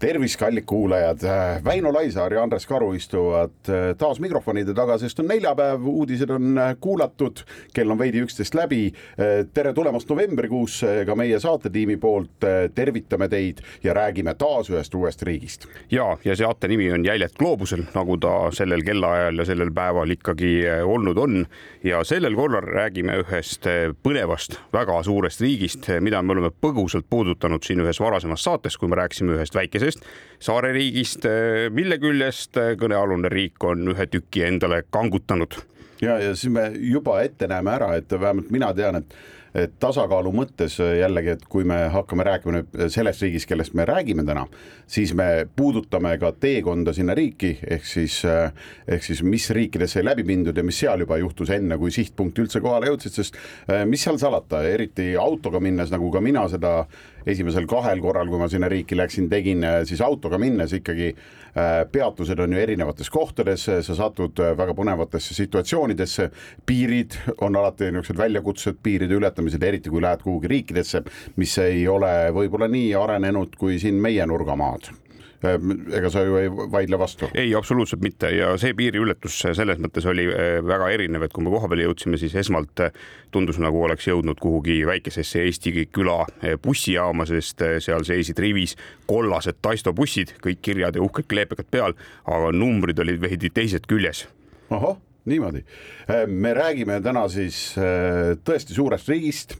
tervist, kallid kuulajad, Väino Laisaar ja Andres Karu istuvad äh, taas mikrofonide taga, sest on neljapäev, uudised on äh, kuulatud, kell on veidi üksteist läbi. Äh, tere tulemast novembrikuusse ka meie saatetiimi poolt, tervitame teid ja räägime taas ühest uuest riigist. ja, ja saate nimi on Jäljed gloobusel, nagu ta sellel kellaajal ja sellel päeval ikkagi olnud on. ja sellel korral räägime ühest põnevast, väga suurest riigist, mida me oleme põgusalt puudutanud siin ühes varasemas saates, kui me rääkisime ühest väikesest väikesest saareriigist, mille küljest kõnealune riik on ühe tüki endale kangutanud. ja, ja siis me juba ette näeme ära, et vähemalt mina tean, et et tasakaalu mõttes jällegi, et kui me hakkame rääkima nüüd sellest riigist, kellest me räägime täna, siis me puudutame ka teekonda sinna riiki, ehk siis, ehk siis mis riikides sai läbi mindud ja mis seal juba juhtus enne, kui sihtpunkti üldse kohale jõudsid, sest mis seal salata, eriti autoga minnes, nagu ka mina seda esimesel kahel korral, kui ma sinna riiki läksin, tegin äh, siis autoga minnes ikkagi äh, peatused on ju erinevates kohtades, sa satud äh, väga põnevatesse situatsioonidesse, piirid on alati niisugused väljakutsed, piiride ületamised, eriti kui lähed kuhugi riikidesse, mis ei ole võib-olla nii arenenud kui siin meie nurgamaad ega sa ju ei vaidle vastu? ei, absoluutselt mitte ja see piiriületus selles mõttes oli eh, väga erinev, et kui me kohapeale jõudsime, siis esmalt eh, tundus nagu oleks jõudnud kuhugi väikesesse Eesti küla bussijaama, sest seal seisid rivis kollased Taisto bussid, kõik kirjad ja uhked kleepekad peal, aga numbrid olid veidi teised küljes. ahah, niimoodi. Me räägime täna siis tõesti suurest riigist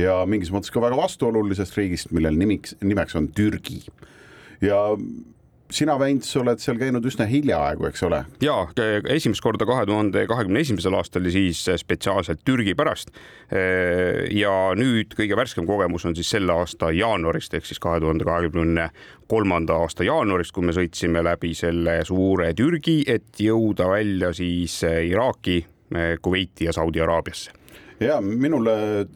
ja mingis mõttes ka väga vastuolulisest riigist, millel nimiks, nimeks on Türgi ja sina, Väints, oled seal käinud üsna hiljaaegu, eks ole? ja esimest korda kahe tuhande kahekümne esimesel aastal ja siis spetsiaalselt Türgi pärast. ja nüüd kõige värskem kogemus on siis selle aasta jaanuarist ehk siis kahe tuhande kahekümne kolmanda aasta jaanuarist, kui me sõitsime läbi selle suure Türgi, et jõuda välja siis Iraaki, Kuveiti ja Saudi Araabiasse ja minul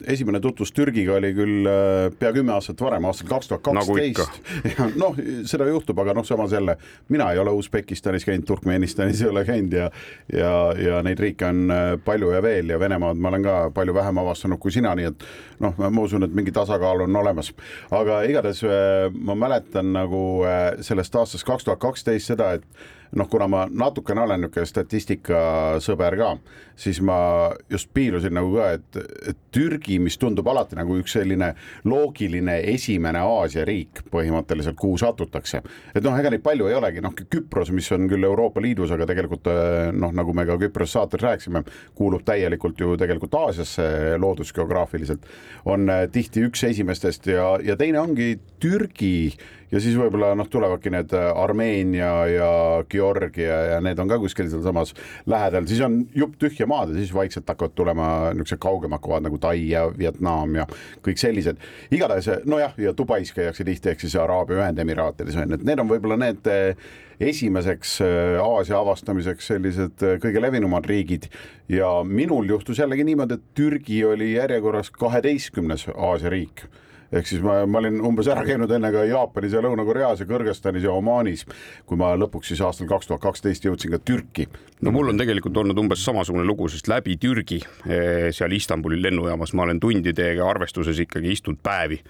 esimene tutvus Türgiga oli küll äh, pea kümme aastat varem, aastal kaks tuhat kaksteist. noh, seda juhtub, aga noh, samas jälle mina ei ole Usbekistanis käinud, Turkmenistanis ei ole käinud ja ja, ja neid riike on äh, palju ja veel ja Venemaad ma olen ka palju vähem avastanud kui sina, nii et noh, ma usun, et mingi tasakaal on olemas. aga igatahes äh, ma mäletan nagu sellest aastast kaks tuhat kaksteist seda, et noh, kuna ma natukene olen niisugune statistikasõber ka, siis ma just piilusin nagu ka, et, et Türgi, mis tundub alati nagu üks selline loogiline esimene Aasia riik põhimõtteliselt, kuhu satutakse. et noh, ega neid palju ei olegi, noh, Küpros, mis on küll Euroopa Liidus, aga tegelikult noh, nagu me ka Küprose saates rääkisime, kuulub täielikult ju tegelikult Aasiasse loodusgeograafiliselt, on tihti üks esimestest ja, ja teine ongi Türgi ja siis võib-olla noh, tulevadki need äh, Armeenia ja Georgia ja need on ka kuskil sealsamas lähedal, siis on jupp tühja maad ja siis vaikselt hakkavad tulema niisugused kaugemad kohad nagu Tai ja Vietnam ja kõik sellised. igatahes nojah, ja Dubais käiakse tihti, ehk siis Araabia Ühendemiraatides on ju, et need on võib-olla need äh, esimeseks äh, Aasia avastamiseks sellised kõige levinumad riigid. Ja minul juhtus jällegi niimoodi, et Türgi oli järjekorras kaheteistkümnes Aasia riik ehk siis ma, ma olin umbes ära käinud enne ka Jaapanis ja Lõuna-Koreas ja Kõrgõzstanis ja Omaanis, kui ma lõpuks siis aastal kaks tuhat kaksteist jõudsin ka Türki. no mul on tegelikult olnud umbes samasugune lugu, sest läbi Türgi eh, seal Istanbuli lennujaamas ma olen tundide arvestuses ikkagi istunud päevi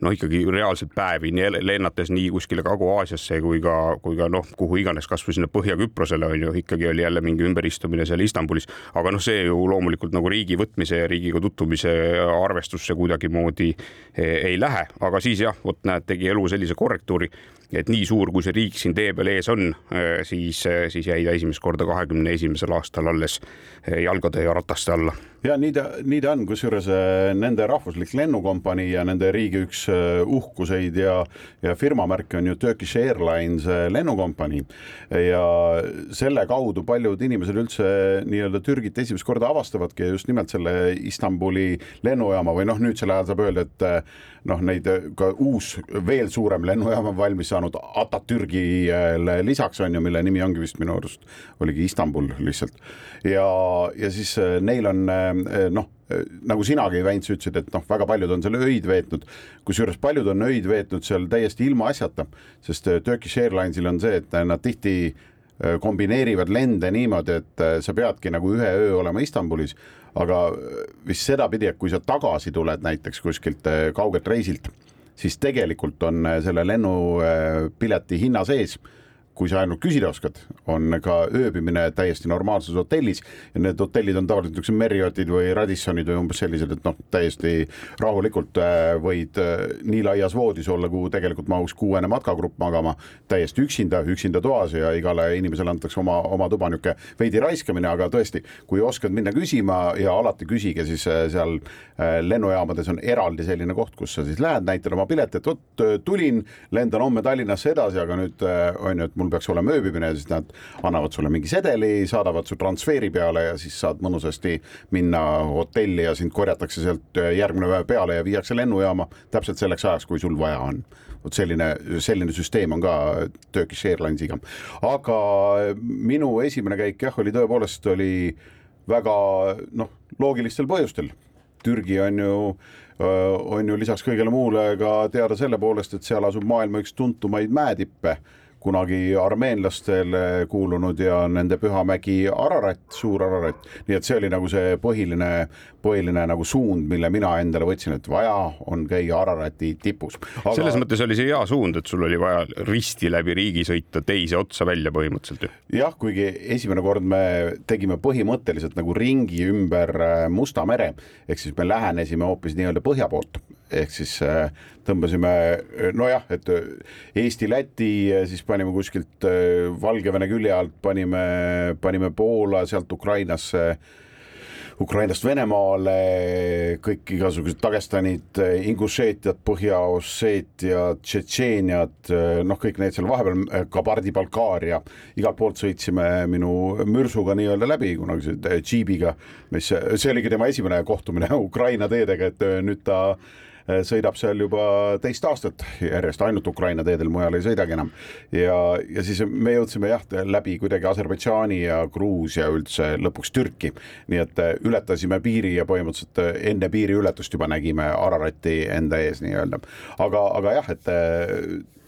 noh, ikkagi reaalselt päevi nii lennates nii kuskile Kagu-Aasiasse kui ka, kui ka noh, kuhu iganes, kasvõi sinna Põhja-Küprosele on ju ikkagi oli jälle mingi ümberistumine seal Istanbulis, aga noh, see ju loomulikult nagu riigi võtmise ja riigiga tutvumise arvestusse kuidagimoodi eh, ei lähe, aga siis jah, vot näed, tegi elu sellise korrektuuri et nii suur, kui see riik siin tee peal ees on, äh, siis, äh, siis jäi ta esimest korda kahekümne esimesel aastal alles jalgade ja rataste alla. ja nii ta, nii ta on, kusjuures nende rahvuslik lennukompanii ja nende riigi üks uhkuseid ja, ja firmamärke on ju Turkish Airlines lennukompanii. Ja selle kaudu paljud inimesed üldse nii-öelda Türgit esimest korda avastavadki just nimelt selle Istanbuli lennujaama või noh, nüüdsel ajal saab öelda, et noh, neid ka uus veel suurem lennujaam on valmis saanud Atatürgile lisaks on ju, mille nimi ongi vist minu arust oligi Istanbul lihtsalt. Ja, ja siis äh, neil on äh, noh nagu sinagi, Väints, ütlesid, et noh, väga paljud on seal öid veetnud, kusjuures paljud on öid veetnud seal täiesti ilma asjata, sest Turkish Airlinesil on see, et nad tihti kombineerivad lende niimoodi, et sa peadki nagu ühe öö olema Istanbulis, aga vist sedapidi, et kui sa tagasi tuled näiteks kuskilt kaugelt reisilt, siis tegelikult on selle lennupileti hinna sees kui sa ainult küsida oskad, on ka ööbimine täiesti normaalses hotellis ja need hotellid on tavaliselt niisugused Marriottid või Radissonid või umbes sellised, et noh, täiesti rahulikult äh, võid äh, nii laias voodis olla, kuhu tegelikult mahuks kuuene matkagrupp magama, täiesti üksinda, üksinda toas ja igale inimesele antakse oma, oma tuba niisugune veidi raiskamine, aga tõesti, kui oskad minna küsima ja alati küsige, siis äh, seal lennujaamades on eraldi selline koht, kus sa siis lähed, näitad oma piletit, vot tulin, lendan homme Tallinnasse edasi, aga nüüd on ju, et mul mul peaks olema ööbimine, siis nad annavad sulle mingi sedeli, saadavad su transfeeri peale ja siis saad mõnusasti minna hotelli ja sind korjatakse sealt järgmine päev peale ja viiakse lennujaama täpselt selleks ajaks, kui sul vaja on vot selline, selline süsteem on ka Turkish Airlinesiga. aga minu esimene käik jah, oli tõepoolest oli väga noh, loogilistel põhjustel. Türgi on ju on ju lisaks kõigele muule ka teada selle poolest, et seal asub maailma üks tuntumaid mäetippe kunagi armeenlastele kuulunud ja nende pühamägi Ararat, suur Ararat, nii et see oli nagu see põhiline, põhiline nagu suund, mille mina endale võtsin, et vaja on käia Ararati tipus. Aga.... selles mõttes oli see hea suund, et sul oli vaja risti läbi riigi sõita teise otsa välja põhimõtteliselt ju. jah, kuigi esimene kord me tegime põhimõtteliselt nagu ringi ümber äh, Musta mere, ehk siis me lähenesime hoopis nii-öelda põhja poolt ehk siis äh, tõmbasime nojah, et äh, Eesti-Läti, siis panime kuskilt äh, Valgevene külje alt, panime, panime Poola, sealt Ukrainasse Ukrainast Venemaale, kõik igasugused Dagestanid, Ingušeetiad, Põhja-Osseetiad, Tšetšeeniad, noh, kõik need seal vahepeal, Kabardi-Balkaaria, igalt poolt sõitsime minu mürsuga nii-öelda läbi kunagi džiibiga, mis, see oligi tema esimene kohtumine Ukraina teedega, et nüüd ta Äh, sõidab seal juba teist aastat järjest, ainult Ukraina teedel, mujal ei sõidagi enam. ja, ja siis me jõudsime jah, läbi kuidagi Aserbaidžaani ja Gruusia üldse lõpuks Türki. nii et äh, ületasime piiri ja põhimõtteliselt äh, enne piiriületust juba nägime Ararati enda ees nii-öelda. aga, aga jah, et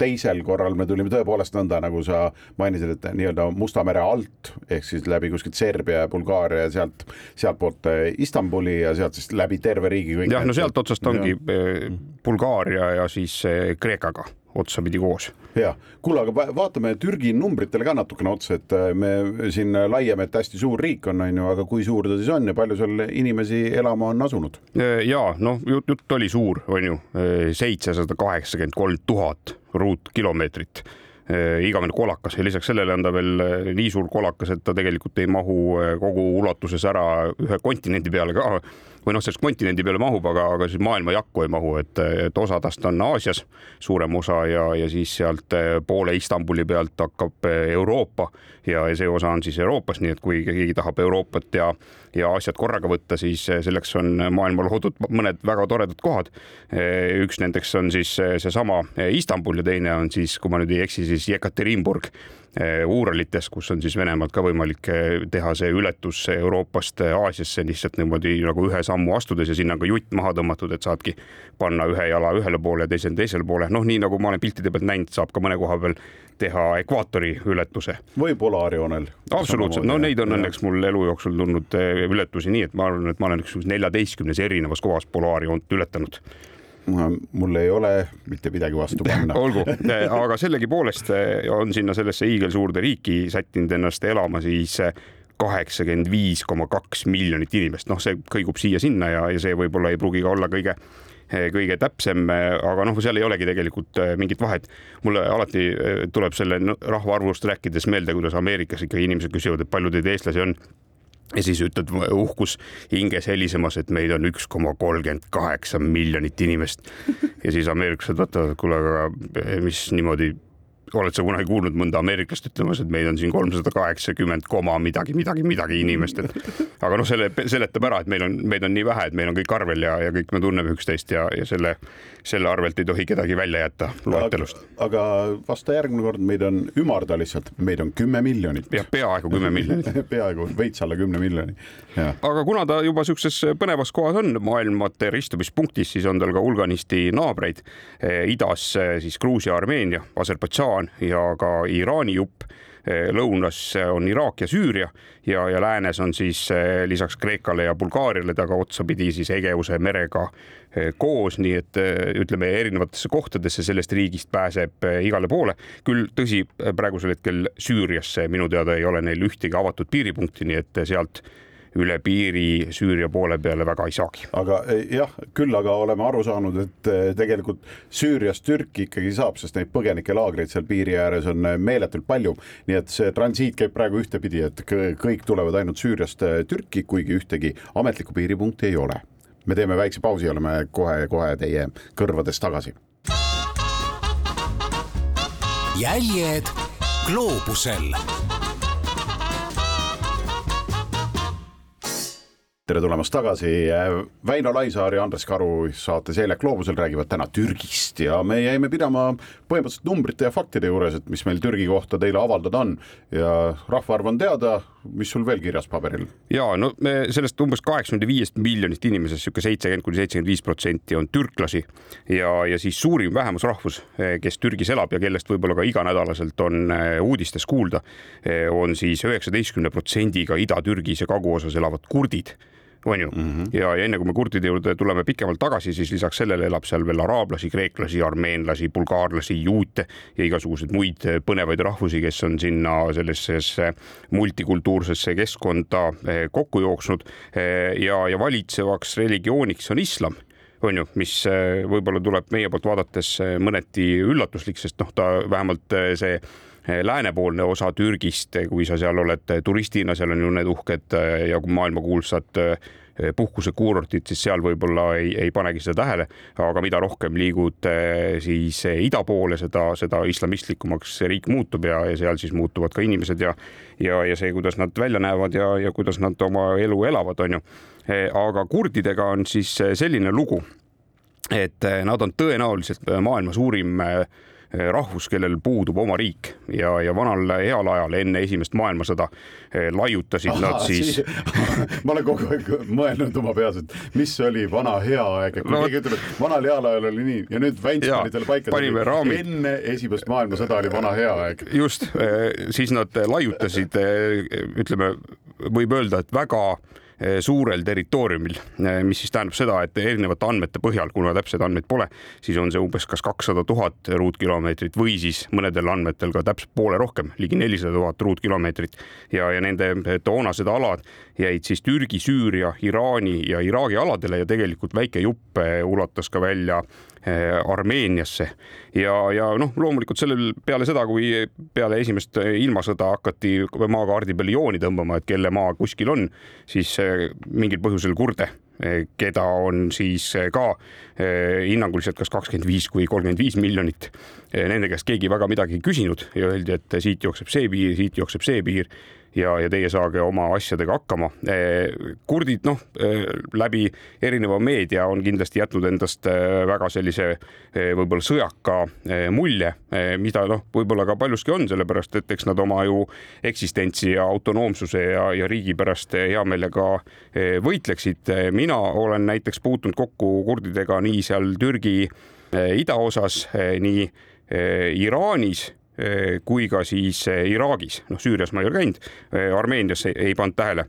teisel korral me tulime tõepoolest nõnda, nagu sa mainisid, et nii-öelda Musta mere alt ehk siis läbi kuskilt Serbia ja Bulgaaria ja sealt, sealtpoolt Istanbuli ja sealt siis läbi terve riigi. jah, no sealt otsast ongi ja Bulgaaria ja siis Kreekaga otsapidi koos. ja kuule, aga vaatame Türgi numbritele ka natukene otsa, et äh, me siin laiame, et hästi suur riik on, on ju, aga kui suur ta siis on ja palju seal inimesi elama on asunud? ja noh, jutt, jutt oli suur, on ju, seitsesada kaheksakümmend kolm tuhat ruutkilomeetrit igavene kolakas ja lisaks sellele on ta veel nii suur kolakas, et ta tegelikult ei mahu kogu ulatuses ära ühe kontinendi peale ka või noh, sellest kontinendi peale mahub, aga, aga siis maailma jakku ei mahu, et, et osa tast on Aasias, suurem osa ja, ja siis sealt eh, poole Istanbuli pealt hakkab eh, Euroopa ja, ja see osa on siis Euroopas, nii et kui keegi tahab Euroopat ja, ja Aasiat korraga võtta, siis eh, selleks on maailma loodud mõned väga toredad kohad. üks nendeks on siis seesama Istanbul ja teine on siis, kui ma nüüd ei eksi, siis Jekaterinburg Uuralites, kus on siis Venemaalt ka võimalik eh, teha see ületus Euroopast eh, Aasiasse lihtsalt niimoodi nagu ühe sammu astudes ja sinna on ka jutt maha tõmmatud, et saadki panna ühe jala ühele poole ja teise teisele poole. noh, nii nagu ma olen piltide pealt näinud, saab ka mõne koha peal teha ekvaatori ületuse. või polaarjoonel. absoluutselt, no neid on õnneks mul elu jooksul tulnud ületusi nii, et ma arvan, et ma olen üks neljateistkümnes erinevas kohas polaarjoont ületanud mul ei ole mitte midagi vastu panna. olgu, aga sellegipoolest eh, on sinna sellesse hiigelsuurde riiki sättinud ennast elama siis eh, kaheksakümmend viis koma kaks miljonit inimest, noh, see kõigub siia-sinna ja, ja see võib-olla ei pruugi ka olla kõige kõige täpsem, aga noh, seal ei olegi tegelikult mingit vahet. mulle alati tuleb selle rahvaarvust rääkides meelde, kuidas Ameerikas ikkagi inimesed küsivad, et palju teid eestlasi on ja siis ütled uhkus hinges helisemas, et meid on üks koma kolmkümmend kaheksa miljonit inimest. ja siis ameeriklased vaatavad, kuule, aga mis niimoodi oled sa kunagi kuulnud mõnda ameeriklast ütlemas, et meid on siin kolmsada kaheksakümmend koma midagi, midagi, midagi inimest, et aga noh, selle seletab ära, et meil on, meid on nii vähe, et meil on kõik arvel ja, ja kõik me tunneme üksteist ja, ja selle, selle arvelt ei tohi kedagi välja jätta loetelust. aga vasta järgmine kord, meid on ümarda lihtsalt, meid on kümme miljonit. jah, peaaegu kümme miljonit peaaegu veits alla kümne miljoni. aga kuna ta juba siukses põnevas kohas on maailmate ristumispunktis, siis on tal ka hulganisti naabreid idas siis Gruusia, Armeenia, Aserbaidžaan ja ka Iraani jupp lõunas on Iraak ja Süüria ja, ja läänes on siis lisaks Kreekale ja Bulgaariale taga otsapidi siis Egeuse merega koos, nii et ütleme erinevatesse kohtadesse sellest riigist pääseb igale poole. küll tõsi, praegusel hetkel Süüriasse minu teada ei ole neil ühtegi avatud piiripunkti, nii et sealt üle piiri Süüria poole peale väga ei saagi. aga eh, jah, küll aga oleme aru saanud, et eh, tegelikult Süüriast Türki ikkagi saab, sest neid põgenikelaagreid seal piiri ääres on eh, meeletult palju. nii et see transiit käib praegu ühtepidi, et kõik tulevad ainult Süüriast Türki, kuigi ühtegi ametlikku piiripunkti ei ole. me teeme väikse pausi, oleme kohe-kohe teie kõrvades tagasi. jäljed gloobusel tere tulemast tagasi, Väino Laisaar ja Andres Karu saates Eile Gloobusel räägivad täna Türgist ja me jäime pidama põhimõtteliselt numbrite ja faktide juures, et mis meil Türgi kohta teile avaldada on. Ja rahvaarv on teada, mis sul veel kirjas paberil? ja no me sellest umbes kaheksakümne viiest miljonist inimesest niisugune seitsekümmend kuni seitsekümmend viis protsenti on türklasi. Ja, ja siis suurim vähemusrahvus, kes Türgis elab ja kellest võib-olla ka iganädalaselt on eh, uudistes kuulda, eh, on siis üheksateistkümne protsendiga Ida-Türgis ja Kagu-osas elavad kurdid on ju mm. -hmm. ja, ja enne kui me kurdide juurde tuleme pikemalt tagasi, siis lisaks sellele elab seal veel araablasi, kreeklasi, armeenlasi, bulgaarlasi, juute ja igasuguseid muid põnevaid rahvusi, kes on sinna sellesse multikultuursesse keskkonda eh, kokku jooksnud. Eh, ja, ja valitsevaks religiooniks on islam on ju, mis eh, võib-olla tuleb meie poolt vaadates mõneti üllatuslik, sest noh, ta vähemalt see läänepoolne osa Türgist, kui sa seal oled turistina, seal on ju need uhked ja maailmakuulsad puhkusekuurortid, siis seal võib-olla ei, ei panegi seda tähele, aga mida rohkem liigud siis ida poole, seda, seda islamistlikumaks see riik muutub ja, ja seal siis muutuvad ka inimesed ja ja, ja see, kuidas nad välja näevad ja, ja kuidas nad oma elu elavad, on ju. aga kurdidega on siis selline lugu, et nad on tõenäoliselt maailma suurim äh, Eh, rahvus, kellel puudub oma riik ja, ja vanal heal ajal enne esimest maailmasõda eh, laiutasid Aha, nad siis, siis... ma olen kogu aeg mõelnud oma peas, et mis oli vana hea aeg, et kui no, keegi ütleb, et vanal heal ajal oli nii ja nüüd Väints pani selle paika. enne esimest maailmasõda oli vana hea aeg. just, eh, siis nad laiutasid, ütleme, võib öelda, et väga Eh, suurel territooriumil, eh, mis siis tähendab seda, et erinevate andmete põhjal, kuna täpseid andmeid pole, siis on see umbes kas kakssada tuhat ruutkilomeetrit või siis mõnedel andmetel ka täpselt poole rohkem, ligi nelisada tuhat ruutkilomeetrit. Ja, ja nende toonased alad jäid siis Türgi, Süüria, Iraani ja Iraagi aladele ja tegelikult väike jupp eh, ulatas ka välja Eh, Armeeniasse ja, ja noh, loomulikult sellel peale seda, kui peale esimest ilmasõda hakati maakaardi peale jooni tõmbama, et kelle maa kuskil on, siis eh, mingil põhjusel kurde eh, keda on siis ka hinnanguliselt kas kakskümmend viis kui kolmkümmend viis miljonit. Nende käest keegi väga midagi ei küsinud ja öeldi, et siit jookseb see piir, siit jookseb see piir ja, ja teie saage oma asjadega hakkama. Eh, kurdid, noh, eh, läbi erineva meedia on kindlasti jätnud endast eh, väga sellise võib-olla sõjaka mulje, mida noh, võib-olla ka paljuski on, sellepärast et eks nad oma ju eksistentsi ja autonoomsuse ja, ja riigi pärast hea meelega võitleksid. mina olen näiteks puutunud kokku kurdidega nii seal Türgi idaosas, nii Iraanis kui ka siis eh, Iraagis, noh, Süürias ma ei ole käinud, eh, Armeenias ei, ei pannud tähele.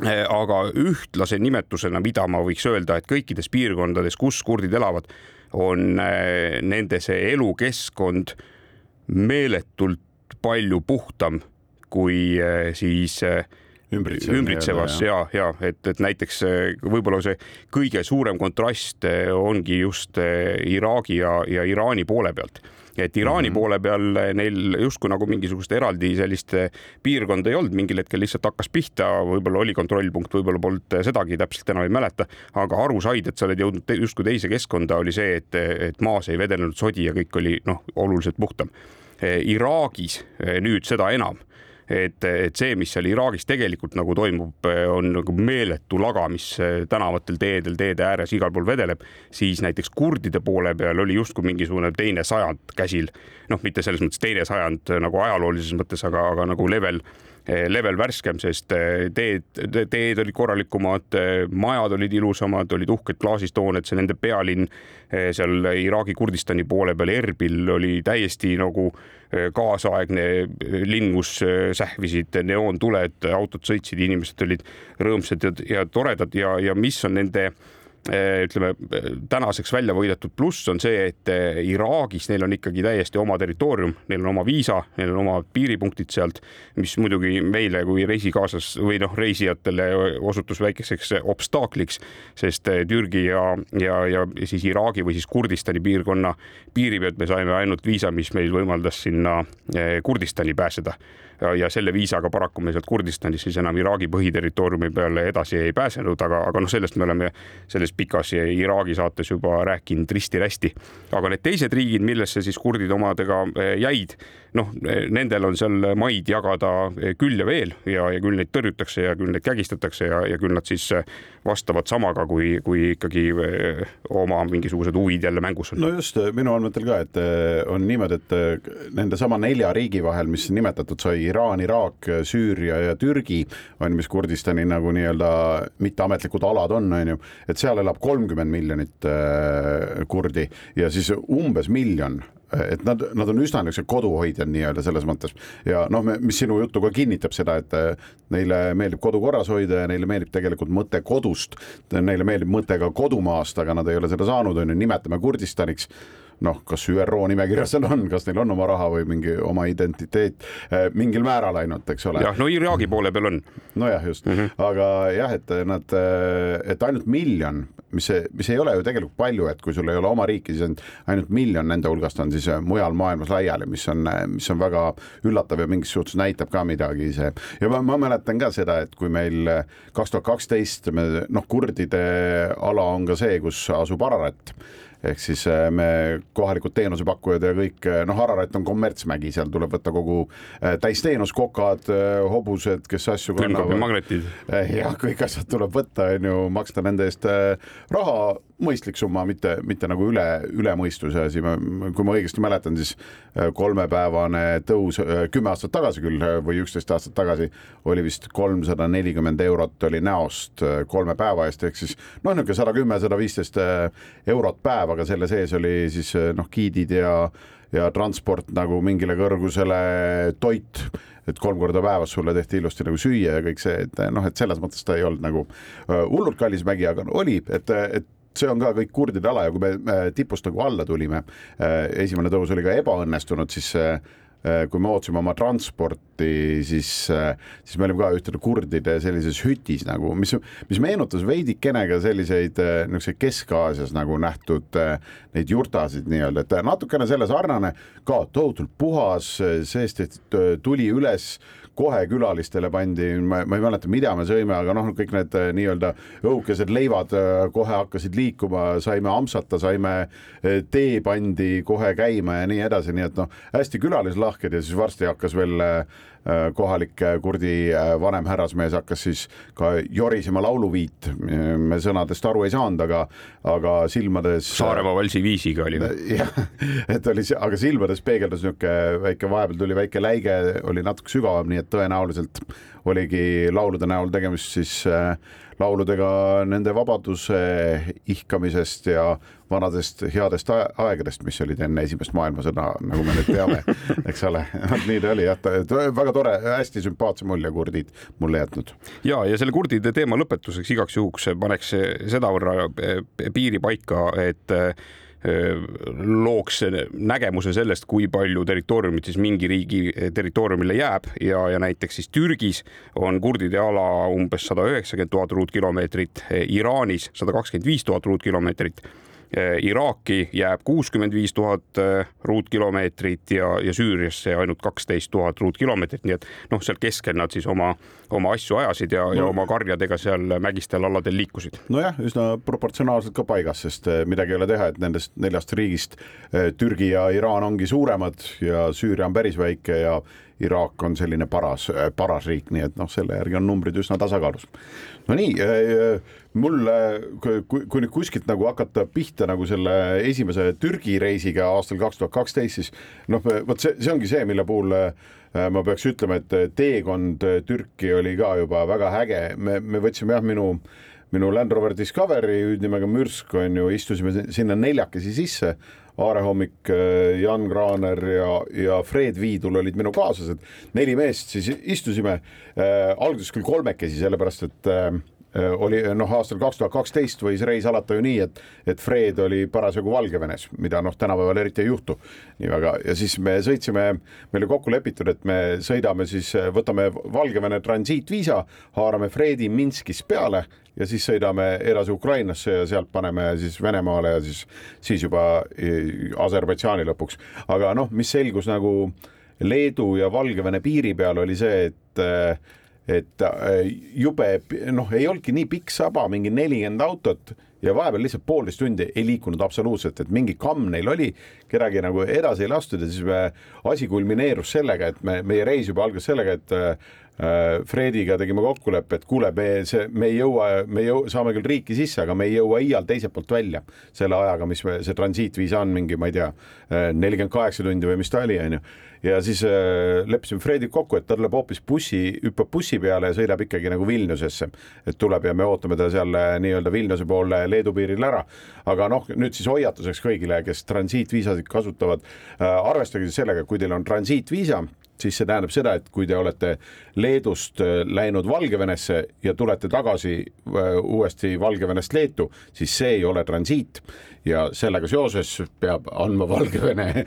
Aga ühtlase nimetusena, mida ma võiks öelda, et kõikides piirkondades, kus kurdid elavad, on nende see elukeskkond meeletult palju puhtam kui siis Ümbritsev, ümbritsevas ja, ja et, et näiteks võib-olla see kõige suurem kontrast ongi just Iraagi ja, ja Iraani poole pealt et Iraani mm -hmm. poole peal neil justkui nagu mingisugust eraldi sellist piirkonda ei olnud, mingil hetkel lihtsalt hakkas pihta, võib-olla oli kontrollpunkt, võib-olla polnud sedagi täpselt enam ei mäleta, aga aru said, et sa oled jõudnud justkui teise keskkonda, oli see, et, et maas ei vedelenud sodi ja kõik oli noh, oluliselt puhtam Iraagis nüüd seda enam et, et see, mis seal Iraagis tegelikult nagu toimub, on nagu meeletu laga, mis tänavatel, teedel, teede ääres igal pool vedeleb, siis näiteks kurdide poole peal oli justkui mingisugune teine sajand käsil. Noh, mitte selles mõttes teine sajand nagu ajaloolises mõttes, aga, aga nagu level level värskem, sest teed, teed olid korralikumad, majad olid ilusamad, olid uhked klaasist hooned, see nende pealinn seal Iraagi Kurdistani poole peal Erbil oli täiesti nagu kaasaegne linn, kus sähvisid neoontuled, autod sõitsid, inimesed olid rõõmsad ja, ja toredad ja, ja mis on nende ütleme tänaseks välja võidetud pluss on see, et eh, Iraagis neil on ikkagi täiesti oma territoorium, neil on oma viisa, neil on oma piiripunktid sealt, mis muidugi meile kui reisikaaslas või noh, reisijatele osutus väikeseks obstaakliks, sest eh, Türgi ja, ja, ja siis Iraagi või siis Kurdistani piirkonna piiri pealt me saime ainult viisa, mis meil võimaldas sinna Kurdistani pääseda. Ja, ja selle viisaga paraku me sealt Kurdistanist siis enam Iraagi põhiterritooriumi peale edasi ei pääsenud, aga, aga noh, sellest me oleme selles pikas Iraagi saates juba rääkinud risti-rästi. aga need teised riigid, millesse siis kurdid omadega eh, jäid, noh, nendel on seal maid jagada eh, küll ja veel ja, ja küll neid tõrjutakse ja küll neid kägistatakse ja, ja küll nad siis eh, vastavad samaga, kui, kui ikkagi oma mingisugused huvid jälle mängus on. no just, minu andmetel ka, et on niimoodi, et nende sama nelja riigi vahel, mis nimetatud sai Iraan, Iraak, Süüria ja Türgi on, mis Kurdistani nagu nii-öelda mitteametlikud alad on, on ju, et seal elab kolmkümmend miljonit kurdi ja siis umbes miljon et nad, nad on üsna niisugused koduhoidjad nii-öelda selles mõttes. Ja noh, mis sinu juttu ka kinnitab seda, et äh, neile meeldib kodu korras hoida ja neile meeldib tegelikult mõte kodust, neile meeldib mõte ka kodumaast, aga nad ei ole seda saanud, on ju, nimetame Kurdistaniks noh, kas ÜRO nimekirjas seal on, kas neil on oma raha või mingi oma identiteet eh, mingil määral ainult, eks ole. jah, no Iraagi poole peal on. nojah, just mm, -hmm. aga jah, et nad, eh, et ainult miljon, mis, mis ei ole ju tegelikult palju, et kui sul ei ole oma riiki, siis ainult, ainult miljon nende hulgast on siis eh, mujal maailmas laiali, mis on, mis on väga üllatav ja mingis suhtes näitab ka midagi see ja ma, ma mäletan ka seda, et kui meil kaks tuhat kaksteist me noh, kurdide ala on ka see, kus asub Ararat ehk siis äh, me kohalikud teenusepakkujad ja kõik, äh, noh, Ararat on kommertsmägi, seal tuleb võtta kogu äh, täisteenus, kokad, hobused, kes asju kannavad. jah, kõik asjad tuleb võtta, on ju, maksta nende eest raha mõistlik summa, mitte, mitte nagu üle, üle mõistuse asi, kui ma õigesti mäletan, siis äh, kolmepäevane tõus äh, kümme aastat tagasi küll äh, või üksteist aastat tagasi oli vist kolmsada nelikümmend eurot oli näost kolme päeva eest, ehk siis noh, niisugune sada kümme, sada viisteist eurot päev, aga selle sees oli siis noh, giidid ja ja transport nagu mingile kõrgusele, toit, et kolm korda päevas sulle tehti ilusti nagu süüa ja kõik see, et noh, et selles mõttes ta ei olnud nagu hullult kallis mägi, aga oli, et, et see on ka kõik kurdide ala ja kui me, tipust nagu alla tulime, äh, esimene tõus oli ka ebaõnnestunud, siis äh, kui me ootasime oma transporti, siis, äh, siis me olime ka ühtede kurdide sellises hütis nagu, mis, mis meenutas veidikene ka selliseid niisuguseid Kesk-Aasias nagu nähtud neid jurtasid nii-öelda, et natukene selle sarnane, ka tohutult puhas, seest tuli üles kohe külalistele pandi, ma, ei mäleta, mida me sõime, aga noh, kõik need äh, nii-öelda õhukesed leivad äh, kohe hakkasid liikuma, saime ampsata, saime äh, tee pandi kohe käima ja nii edasi, nii et noh, hästi külalislahked ja siis varsti hakkas veel Äh, kohalik äh, kurdi äh, vanem härrasmees hakkas siis ka jorisema lauluviit. me sõnadest aru ei saanud, aga, aga silmades. Saaremaa valsi viisiga oli. jah, et oli, aga silmades peegeldus niisugune väike, vahepeal tuli väike läige, oli natuke sügavam, nii et tõenäoliselt oligi laulude näol tegemist siis lauludega nende vabaduse ihkamisest ja vanadest headest aegadest, mis olid enne esimest maailmasõda, nagu me nüüd teame, eks ole, nii ta oli jah, väga tore, hästi sümpaatse mulje kurdid mulle jätnud. ja, ja selle kurdide teema lõpetuseks igaks juhuks paneks sedavõrra eh, piiri paika, et looks nägemuse sellest, kui palju territooriumit siis mingi riigi territooriumile jääb ja, ja näiteks siis Türgis on kurdide ala umbes sada üheksakümmend tuhat ruutkilomeetrit, Iraanis sada kakskümmend viis tuhat ruutkilomeetrit Iraaki jääb kuuskümmend viis tuhat ruutkilomeetrit ja, ja Süüriasse ainult kaksteist tuhat ruutkilomeetrit, nii et noh, seal keskel nad siis oma, oma asju ajasid ja no., ja oma karjadega seal mägistel aladel liikusid. nojah, üsna proportsionaalselt ka paigas, sest midagi ei ole teha, et nendest neljast riigist Türgi ja Iraan ongi suuremad ja Süüria on päris väike ja Iraak on selline paras, paras riik, nii et noh, selle järgi on numbrid üsna tasakaalus. no nii, mulle, kui, kui nüüd kuskilt nagu hakata pihta nagu selle esimese Türgi reisiga aastal kaks tuhat kaksteist, siis noh, vot see, see ongi see, mille puhul ma peaks ütlema, et teekond Türki oli ka juba väga äge, me, me võtsime jah, minu minu Land Rover Discovery hüüdnimega Mürsk on ju, istusime sinna neljakesi sisse Aare Hommik, äh, Jan Kraaner ja, ja Fred Viidul olid minu kaaslased, neli meest siis istusime äh,, alguses küll kolmekesi, sellepärast et äh oli noh, aastal kaks tuhat kaksteist võis reis alata ju nii, et, et Fred oli parasjagu Valgevenes, mida noh, tänapäeval eriti ei juhtu nii väga ja siis me sõitsime, meil oli kokku lepitud, et me sõidame siis, võtame Valgevene transiitviisa, haarame Fredi Minskis peale ja siis sõidame edasi Ukrainasse ja sealt paneme siis Venemaale ja siis, siis juba Aserbaidžaani lõpuks. aga noh, mis selgus nagu Leedu ja Valgevene piiri peal oli see, et et jube noh, ei olnudki nii pikk saba, mingi nelikümmend autot ja vahepeal lihtsalt poolteist tundi ei liikunud absoluutselt, et mingi kamm neil oli, kedagi nagu edasi ei lastud ja siis me, asi kulmineerus sellega, et me, meie reis juba algas sellega, et Äh, Frediga tegime kokkuleppe, et kuule, me see, me ei jõua, me jõu, saame küll riiki sisse, aga me ei jõua iial teiselt poolt välja selle ajaga, mis me, see transiitviisa on mingi, ma ei tea, äh, nelikümmend kaheksa tundi või mis ta oli, onju. Ja siis äh, leppisime Frediga kokku, et ta tuleb hoopis bussi, hüppab bussi peale ja sõidab ikkagi nagu Vilniusesse, et tuleb ja me ootame ta seal äh, nii-öelda Vilniuse poole Leedu piiril ära. aga noh, nüüd siis hoiatuseks kõigile, kes transiitviisasid kasutavad äh,, arvestage sellega, kui teil on transiitviisa siis see tähendab seda, et kui te olete Leedust läinud Valgevenesse ja tulete tagasi uuesti Valgevenest Leetu, siis see ei ole transiit ja sellega seoses peab andma Valgevene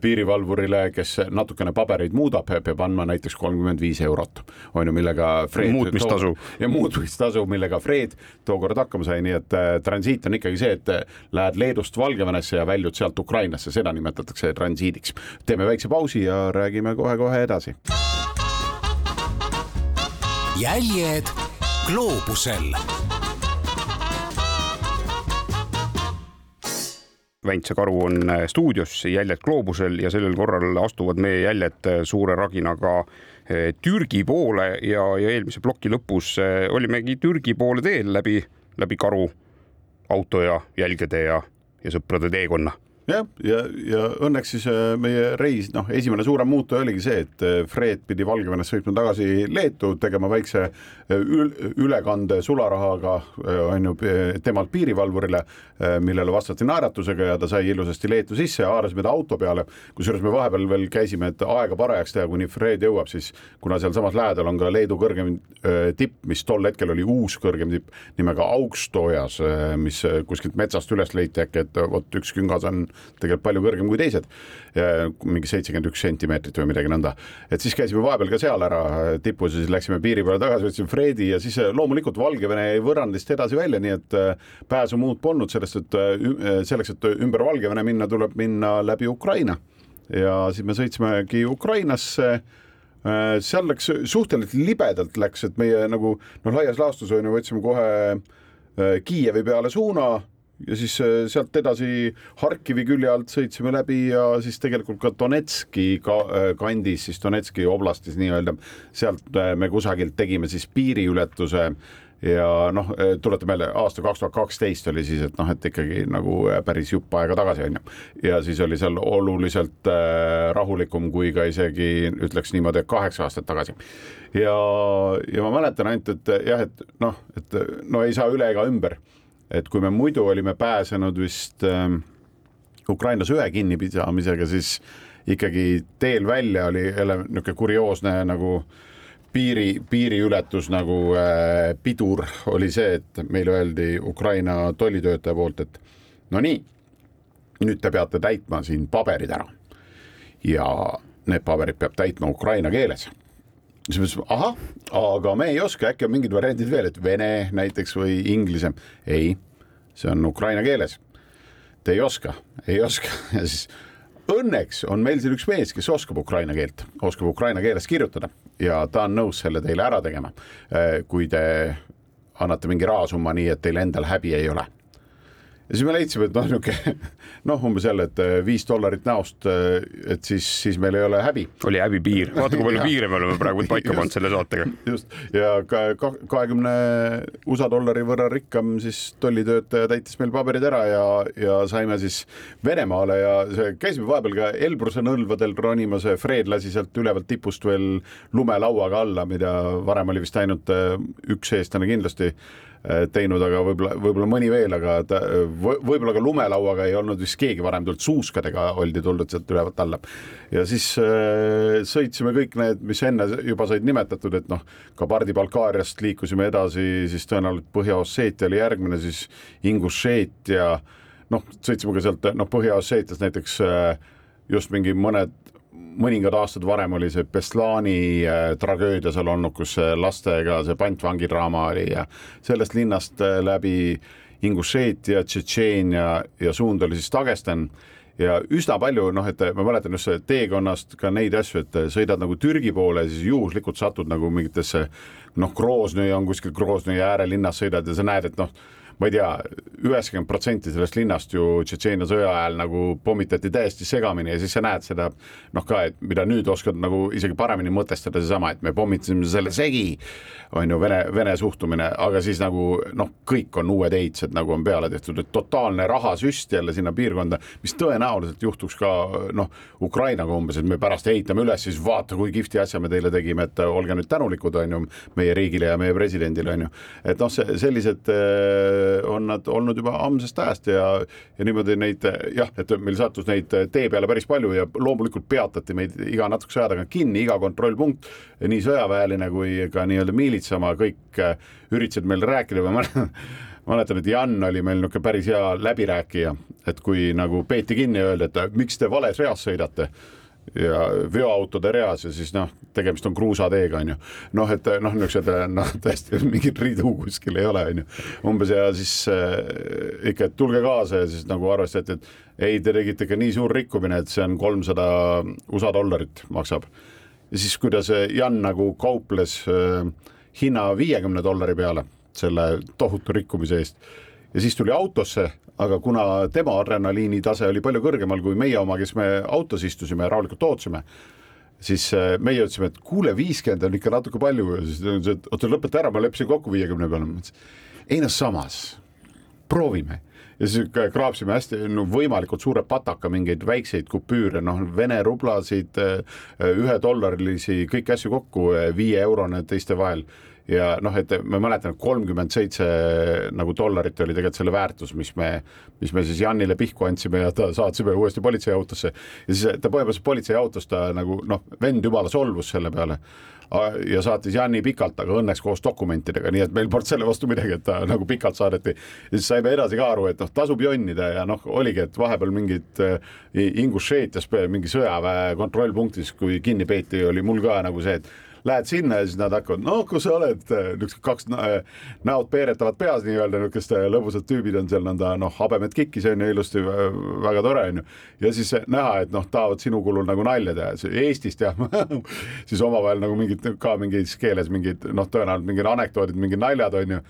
piirivalvurile, kes natukene pabereid muudab, peab andma näiteks kolmkümmend viis eurot, on ju, millega Fred muutmistasu. ja muutmistasu, millega Fred tookord hakkama sai, nii et äh, transiit on ikkagi see, et lähed Leedust Valgevenesse ja väljud sealt Ukrainasse, seda nimetatakse transiidiks. teeme väikse pausi ja räägime kohe-kohe edasi. jäljed gloobusel Väntse karu on äh, stuudios, jäljed gloobusel ja sellel korral astuvad meie jäljed äh, suure raginaga äh, Türgi poole ja, ja eelmise ploki lõpus olimegi Türgi poole teel läbi, läbi karu auto ja jälgede ja, ja sõprade teekonna jah, ja, ja, ja õnneks siis äh, meie reis, noh, esimene suurem muutuja oligi see, et äh, Fred pidi Valgevenest sõitma tagasi Leetu, tegema väikse äh, ül ülekande sularahaga, on ju, temalt piirivalvurile, millele vastati naeratusega ja ta sai ilusasti Leetu sisse haarasime ta auto peale, kusjuures me vahepeal veel käisime, et aega parajaks teha, kuni Fred jõuab, siis kuna sealsamas lähedal on ka Leedu kõrgem tipp, mis tol hetkel oli uus kõrgem tipp nimega Aukstojas, mis kuskilt metsast üles leiti äkki, et vot üks küngas on tegelikult palju kõrgem kui teised, mingi seitsekümmend üks sentimeetrit või midagi nõnda. et siis käisime vahepeal ka seal ära tipus ja siis läksime piiri peale tagasi, võtsime Fredi ja siis loomulikult Valgevene jäi võrrandist edasi välja, nii et äh, pääsu muud polnud sellest, et äh, selleks, et ümber Valgevene minna, tuleb minna läbi Ukraina. ja siis me sõitsimegi Ukrainasse äh, seal läks suhteliselt libedalt läks, et meie nagu noh, laias laastus on ju, võtsime kohe Kiievi peale suuna ja siis äh, sealt edasi Harkivi külje alt sõitsime läbi ja siis tegelikult ka Donetski ka, äh, kandis, siis Donetski oblastis nii-öelda, sealt äh, me kusagilt tegime siis piiriületuse ja noh, tuletan meelde, aasta kaks tuhat kaksteist oli siis, et noh, et ikkagi nagu päris jupp aega tagasi on ju. ja siis oli seal oluliselt rahulikum kui ka isegi ütleks niimoodi, kaheksa aastat tagasi. ja, ja ma mäletan ainult, et jah, et noh, et no ei saa üle ega ümber et kui me muidu olime pääsenud vist äh, Ukraina sõe kinnipidamisega, siis ikkagi teel välja oli jälle niisugune kurioosne nagu piiri, piiriületus nagu äh, pidur oli see, et meile öeldi Ukraina tollitöötaja poolt, et no nii, nüüd te peate täitma siin paberid ära. ja need paberid peab täitma ukraina keeles siis me ütlesime, ahah, aga me ei oska, äkki on mingid variandid veel, et vene näiteks või inglise. ei, see on ukraina keeles. te ei oska, ei oska ja siis õnneks on meil siin üks mees, kes oskab ukraina keelt, oskab ukraina keeles kirjutada ja ta on nõus selle teile ära tegema. kui te annate mingi rahasumma nii, et teil endal häbi ei ole ja siis me leidsime, et noh, niisugune noh, umbes jälle, et äh, viis dollarit näost, äh, et siis, siis meil ei ole häbi. oli häbi piir, vaata kui palju piire me oleme praegu paika pannud selle saatega. just. Ja ka kahekümne USA dollari võrra rikkam siis tollitöötaja täitis meil paberid ära ja, ja saime siis Venemaale ja see, käisime vahepeal ka Elbruse nõlvadel ronimas, Fred lasi sealt ülevalt tipust veel lumelauaga alla, mida varem oli vist ainult äh, üks eestlane kindlasti teinud, aga võib-olla, võib-olla mõni veel, aga ta võib-olla ka lumelauaga ei olnud vist keegi varem tulnud, suuskadega oldi tuldud sealt ülevalt alla. ja siis äh, sõitsime kõik need, mis enne juba said nimetatud, et noh, Kabardi-Balkaariast liikusime edasi, siis tõenäoliselt Põhja-Osseetia oli järgmine, siis Ingušeetia, noh, sõitsime ka sealt noh, Põhja-Osseetias näiteks äh, just mingi mõned mõningad aastad varem oli see Beslani äh, tragöödia seal olnud, kus lastega see pantvangidraama oli ja sellest linnast äh, läbi Ingušeetia, Tšetšeenia ja suund oli siis Dagestan. Ja üsna palju noh, et ma mäletan just teekonnast ka neid asju, et sõidad nagu Türgi poole, siis juhuslikult satud nagu mingitesse noh, Groznõi on kuskil Groznõi äärelinnas sõidad ja sa näed, et noh ma ei tea, üheksakümmend protsenti sellest linnast ju Tšetšeenia sõja ajal nagu pommitati täiesti segamini ja siis sa näed seda noh, ka, et mida nüüd oskad nagu isegi paremini mõtestada, seesama, et me pommitasime selle segi, on ju, Vene, Vene suhtumine, aga siis nagu noh, kõik on uued ehitised nagu on peale tehtud, et totaalne rahasüst jälle sinna piirkonda, mis tõenäoliselt juhtuks ka noh, Ukrainaga umbes, et me pärast ehitame üles, siis vaata, kui kihvti asja me teile tegime, et olge nüüd tänulikud, on ju, meie riigile ja meie presidendile, on ju. et noh, sellised on nad olnud juba ammusest ajast ja, ja niimoodi neid jah, et meil sattus neid tee peale päris palju ja loomulikult peatati meid iga natukese aja tagant kinni, iga kontrollpunkt, nii sõjaväeline kui ka nii-öelda miilitsama, kõik äh, üritasid meile rääkida, ma mäletan mäletan, et Jan oli meil niisugune päris hea läbirääkija, et kui nagu peeti kinni ja öeldi, et miks te vales reas sõidate ja veoautode reas ja siis noh, tegemist on kruusateega onju. noh, et noh, niisugused noh, tõesti mingit ridu kuskil ei ole onju. umbes ja siis äh, ikka, et tulge kaasa ja siis nagu arvestati, et ei, te tegite ikka nii suur rikkumine, et see on kolmsada USA dollarit maksab. ja siis, kuidas Jan nagu kauples äh, hinna viiekümne dollari peale selle tohutu rikkumise eest ja siis tuli autosse aga kuna tema adrenaliini tase oli palju kõrgemal kui meie oma, kes me autos istusime ja rahulikult ootasime, siis äh, meie ütlesime, et kuule, viiskümmend on ikka natuke palju. Siis ta ütles, et oota, lõpeta ära, ma leppisin kokku viiekümne peale. ma ütlesin, ei noh, samas proovime. Ja siis kraapsime hästi no, võimalikult suure pataka mingeid väikseid kupüüre, noh, Vene rublasid, äh, ühedollarilisi, kõiki asju kokku, viie eurone teiste vahel ja noh, et ma mäletan, kolmkümmend seitse nagu dollarit oli tegelikult selle väärtus, mis me, mis me siis Janile pihku andsime ja ta saatsime uuesti politseiautosse. ja siis ta põhimõtteliselt politseiautos ta nagu noh, vend jumala solvus selle peale ja saatis Janni pikalt, aga õnneks koos dokumentidega, nii et meil polnud selle vastu midagi, et ta nagu pikalt saadeti. ja siis saime edasi ka aru, et noh, tasub jonnida ja noh, oligi, et vahepeal mingid äh, Ingušeetias mingi sõjaväe kontrollpunktis, kui kinni peeti, oli mul ka nagu see, et lähed sinna ja siis nad hakkavad, no kus sa oled, niisugused kaks näod peeretavad peas nii-öelda, niisugused lõbusad tüübid on seal nõnda noh, habemet kikkis on ju ilusti, väga tore on ju. ja siis näha, et noh, tahavad sinu kulul nagu nalja teha, Eestist jah siis omavahel nagu mingid ka mingis keeles mingid noh, tõenäoliselt mingid anekdoodid, mingid naljad on ju.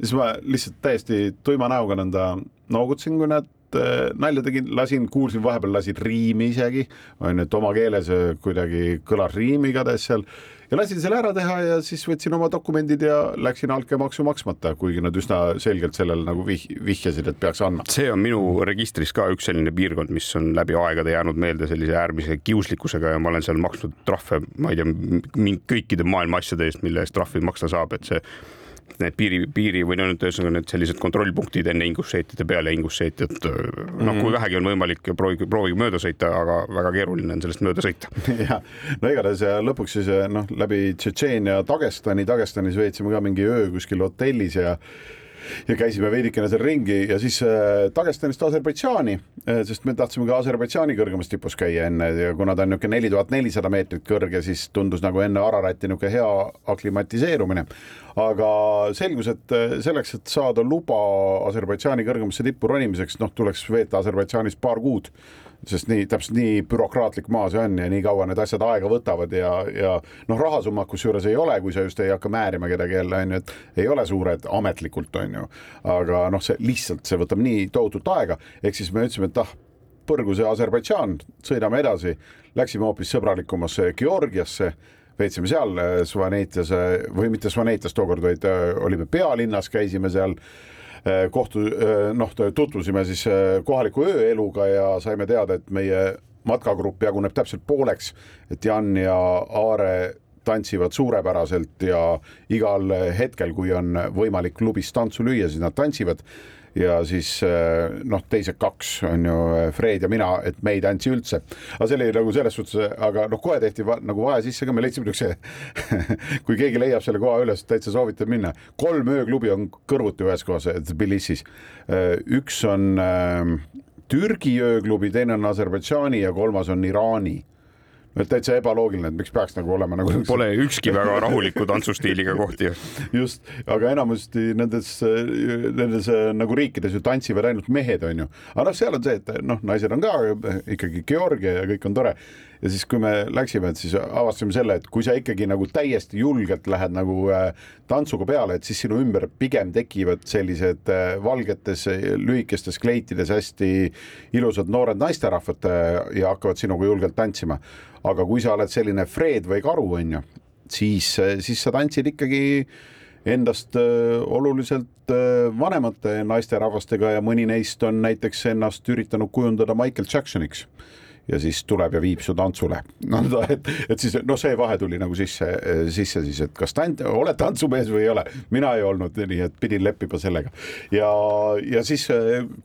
siis ma lihtsalt täiesti tuima näoga nõnda noogutasin, kui nad äh, nalja tegin, lasin, kuulsin vahepeal lasid riimi isegi, on ju, et oma keeles kuidagi kõlas riim igatahes seal ja lasin selle ära teha ja siis võtsin oma dokumendid ja läksin altkäemaksu maksmata, kuigi nad üsna selgelt sellele nagu vih-, vihjasid, et peaks andma. see on minu registris ka üks selline piirkond, mis on läbi aegade jäänud meelde sellise äärmise kiuslikkusega ja ma olen seal maksnud trahve, ma ei tea, kõikide maailma asjade eest, mille eest trahvi maksta saab, et see need piiri, piiri või no nüüd ühesõnaga need sellised kontrollpunktid enne ingusseetide peale ingusseetid, noh kui mhm. vähegi on võimalik, proovige, proovige mööda sõita, aga väga keeruline on sellest mööda sõita. ja no igatahes lõpuks siis noh, läbi Tšetšeenia Dagestani, Dagestanis veetsime ka mingi öö kuskil hotellis ja ja käisime veidikene seal ringi ja siis äh, Dagestanist Aserbaidžaani, sest me tahtsime ka Aserbaidžaani kõrgemas tipus käia enne ja kuna ta on niisugune neli tuhat nelisada meetrit kõrge, siis tundus nagu enne Ararati niisugune hea aklimatiseerumine. aga selgus, et selleks, et saada luba Aserbaidžaani kõrgemasse tippu ronimiseks, noh, tuleks veeta Aserbaidžaanis paar kuud sest nii täpselt nii bürokraatlik maa see on ja nii kaua need asjad aega võtavad ja, ja noh, rahasummat kusjuures ei ole, kui sa just ei hakka määrima kedagi jälle onju, et ei ole suured ametlikult onju, aga noh, see lihtsalt see võtab nii tohutut aega, ehk siis me ütlesime, et ah, põrgu see Aserbaidžaan, sõidame edasi, läksime hoopis sõbralikumasse Georgiasse veetsime seal Svanetias või mitte Svanetias tookord, vaid äh, olime pealinnas, käisime seal kohtu, äh, noh, tutvusime siis äh, kohaliku ööeluga ja saime teada, et meie matkagrupp jaguneb täpselt pooleks, et Jan ja Aare tantsivad suurepäraselt ja igal hetkel, kui on võimalik klubis tantsu lüüa, siis nad tantsivad ja siis eh, noh, teised kaks on ju eh, Fred ja mina, et me ei tantsi üldse. aga see oli nagu selles suhtes, aga noh, kohe tehti va, nagu vahe sisse ka, me leidsime niisuguse kui keegi leiab selle koha üles, täitsa soovitan minna. kolm ööklubi on kõrvuti ühes kohas, Tbilisis. Eh, üks on Türgi ööklubi, teine on Aserbaidžaani ja kolmas on Iraani et täitsa ebaloogiline, et miks peaks nagu olema nagu. Pole ükski väga rahuliku tantsustiiliga kohti. just, aga enamasti nendes, nendes nagu riikides ju tantsivad ainult mehed, onju. aga noh, seal on see, et noh, naised on ka ikkagi Georgia ja kõik on tore ja siis, kui me läksime, et siis avastasime selle, et kui sa ikkagi nagu täiesti julgelt lähed nagu äh, tantsuga peale, et siis sinu ümber pigem tekivad sellised äh, valgetes lühikestes kleitides hästi ilusad noored naisterahvad äh, ja hakkavad sinuga julgelt tantsima. aga kui sa oled selline Fred või Karu, on ju, siis, siis sa tantsid ikkagi endast oluliselt vanemate naisterahvastega ja mõni neist on näiteks ennast üritanud kujundada Michael Jacksoniks ja siis tuleb ja viib su tantsule. no et, et siis noh, see vahe tuli nagu sisse, sisse siis, et kas tant-, oled tantsumees või ei ole. mina ei olnud, nii et pidin leppima sellega ja, ja siis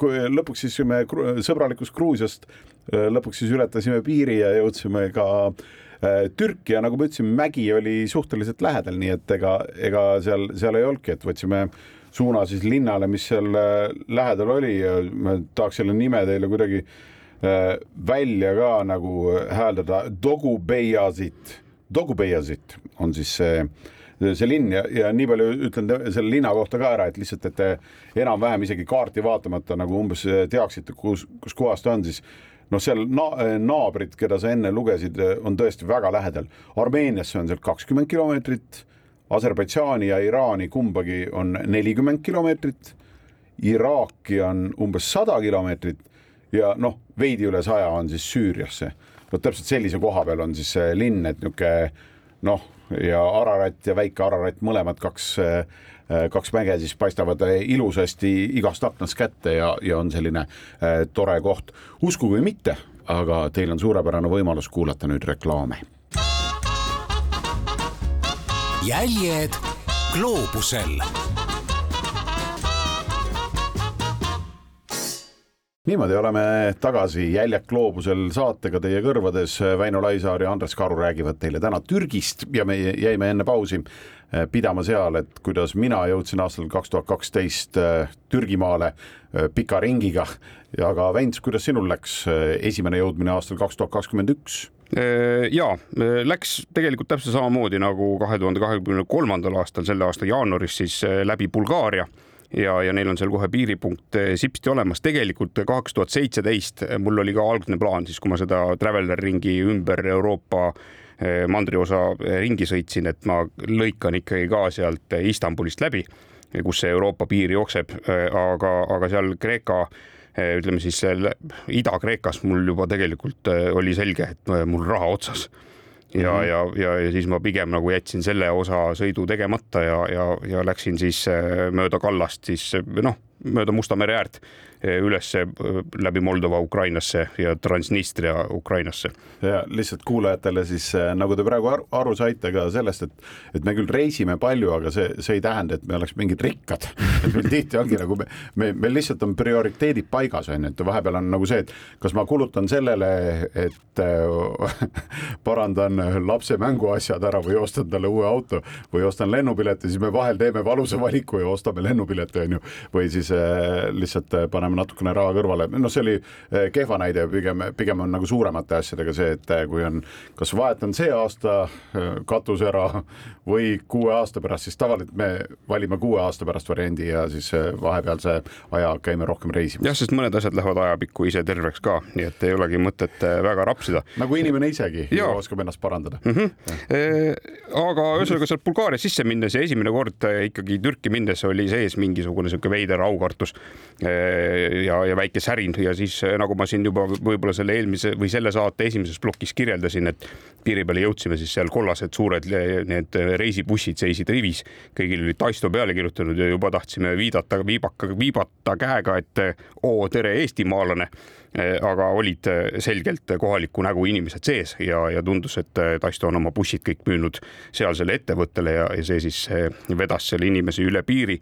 kui lõpuks siis me sõbralikust Gruusiast lõpuks siis ületasime piiri ja jõudsime ka äh, Türki ja nagu ma ütlesin, mägi oli suhteliselt lähedal, nii et ega, ega seal, seal ei olnudki, et võtsime suuna siis linnale, mis seal äh, lähedal oli ja ma tahaks selle nime teile kuidagi äh, välja ka nagu hääldada Dogubeyazit, Dogubeyazit on siis see see linn ja, ja nii palju ütlen selle linna kohta ka ära, et lihtsalt, et te enam-vähem isegi kaarti vaatamata nagu umbes teaksite, kus, kus kohas ta on, siis noh, seal na naabrid, keda sa enne lugesid, on tõesti väga lähedal. Armeeniasse on sealt kakskümmend kilomeetrit, Aserbaidžaani ja Iraani kumbagi on nelikümmend kilomeetrit, Iraaki on umbes sada kilomeetrit ja noh, veidi üle saja on siis Süüriasse. vot täpselt sellise koha peal on siis see linn, et niisugune noh, ja Ararat ja väike Ararat, mõlemad kaks kaks mäge siis paistavad ilusasti igast aknast kätte ja, ja on selline äh, tore koht. uskuge või mitte, aga teil on suurepärane võimalus kuulata nüüd reklaame. jäljed gloobusel niimoodi oleme tagasi Jäljak gloobusel saatega teie kõrvades. Väino Laisaar ja Andres Karu räägivad teile täna Türgist ja me jäime enne pausi eh, pidama seal, et kuidas mina jõudsin aastal kaks tuhat kaksteist eh, Türgimaale eh, pika ringiga. aga Väints, kuidas sinul läks esimene jõudmine aastal kaks tuhat kakskümmend üks? ja läks tegelikult täpselt samamoodi nagu kahe tuhande kahekümne kolmandal aastal, selle aasta jaanuaris siis läbi Bulgaaria ja, ja neil on seal kohe piiripunkt eh, sipsti olemas. tegelikult kaks tuhat seitseteist eh, mul oli ka algne plaan siis, kui ma seda Traveler ringi ümber Euroopa eh, mandriosa ringi sõitsin, et ma lõikan ikkagi ka sealt Istanbulist läbi, kus see Euroopa piir jookseb, aga, aga seal Kreeka ütleme siis Ida-Kreekas mul juba tegelikult oli selge, et mul raha otsas ja mm, -hmm. ja, ja, ja siis ma pigem nagu jätsin selle osa sõidu tegemata ja, ja, ja läksin siis äh, mööda kallast siis noh, mööda Musta mere äärt üles läbi Moldova Ukrainasse ja Transnistria Ukrainasse. ja lihtsalt kuulajatele siis nagu te praegu aru, aru saite ka sellest, et, et me küll reisime palju, aga see, see ei tähenda, et me oleks mingid rikkad et meil tihti ongi nagu me, me, meil lihtsalt on prioriteedid paigas on ju, et vahepeal on nagu see, et kas ma kulutan sellele, et äh, parandan lapse mänguasjad ära või ostan talle uue auto või ostan lennupileti, siis me vahel teeme valusa valiku ja ostame lennupileti on ju, või siis äh, lihtsalt paneme paneme natukene raha kõrvale, noh, see oli eh, kehva näide, pigem, pigem on nagu suuremate asjadega see, et eh, kui on, kas vahetan see aasta katuse ära või kuue aasta pärast, siis tavaliselt me valime kuue aasta pärast variandi ja siis vahepealse aja käime rohkem reisimas. jah, sest mõned asjad lähevad ajapikku ise terveks ka, nii et ei olegi mõtet väga rapsida. nagu inimene isegi oskab ennast parandada mm. -hmm. E, aga ühesõnaga sealt Bulgaaria sisse minnes ja esimene kord ikkagi Türki minnes oli sees mingisugune sihuke veider aukartus e, ja, ja väike särin ja siis nagu ma siin juba võib-olla selle eelmise või selle saate esimeses plokis kirjeldasin, et piiri peale jõudsime, siis seal kollased suured need reisibussid seisid rivis, kõigil oli Taisto peale kirjutatud ja juba tahtsime viidata, viibaka, viibata käega, et oo, tere, eestimaalane. Aga olid selgelt kohaliku nägu inimesed sees ja, ja tundus, et Taisto on oma bussid kõik müünud sealsele ettevõttele ja, ja see siis vedas selle inimese üle piiri.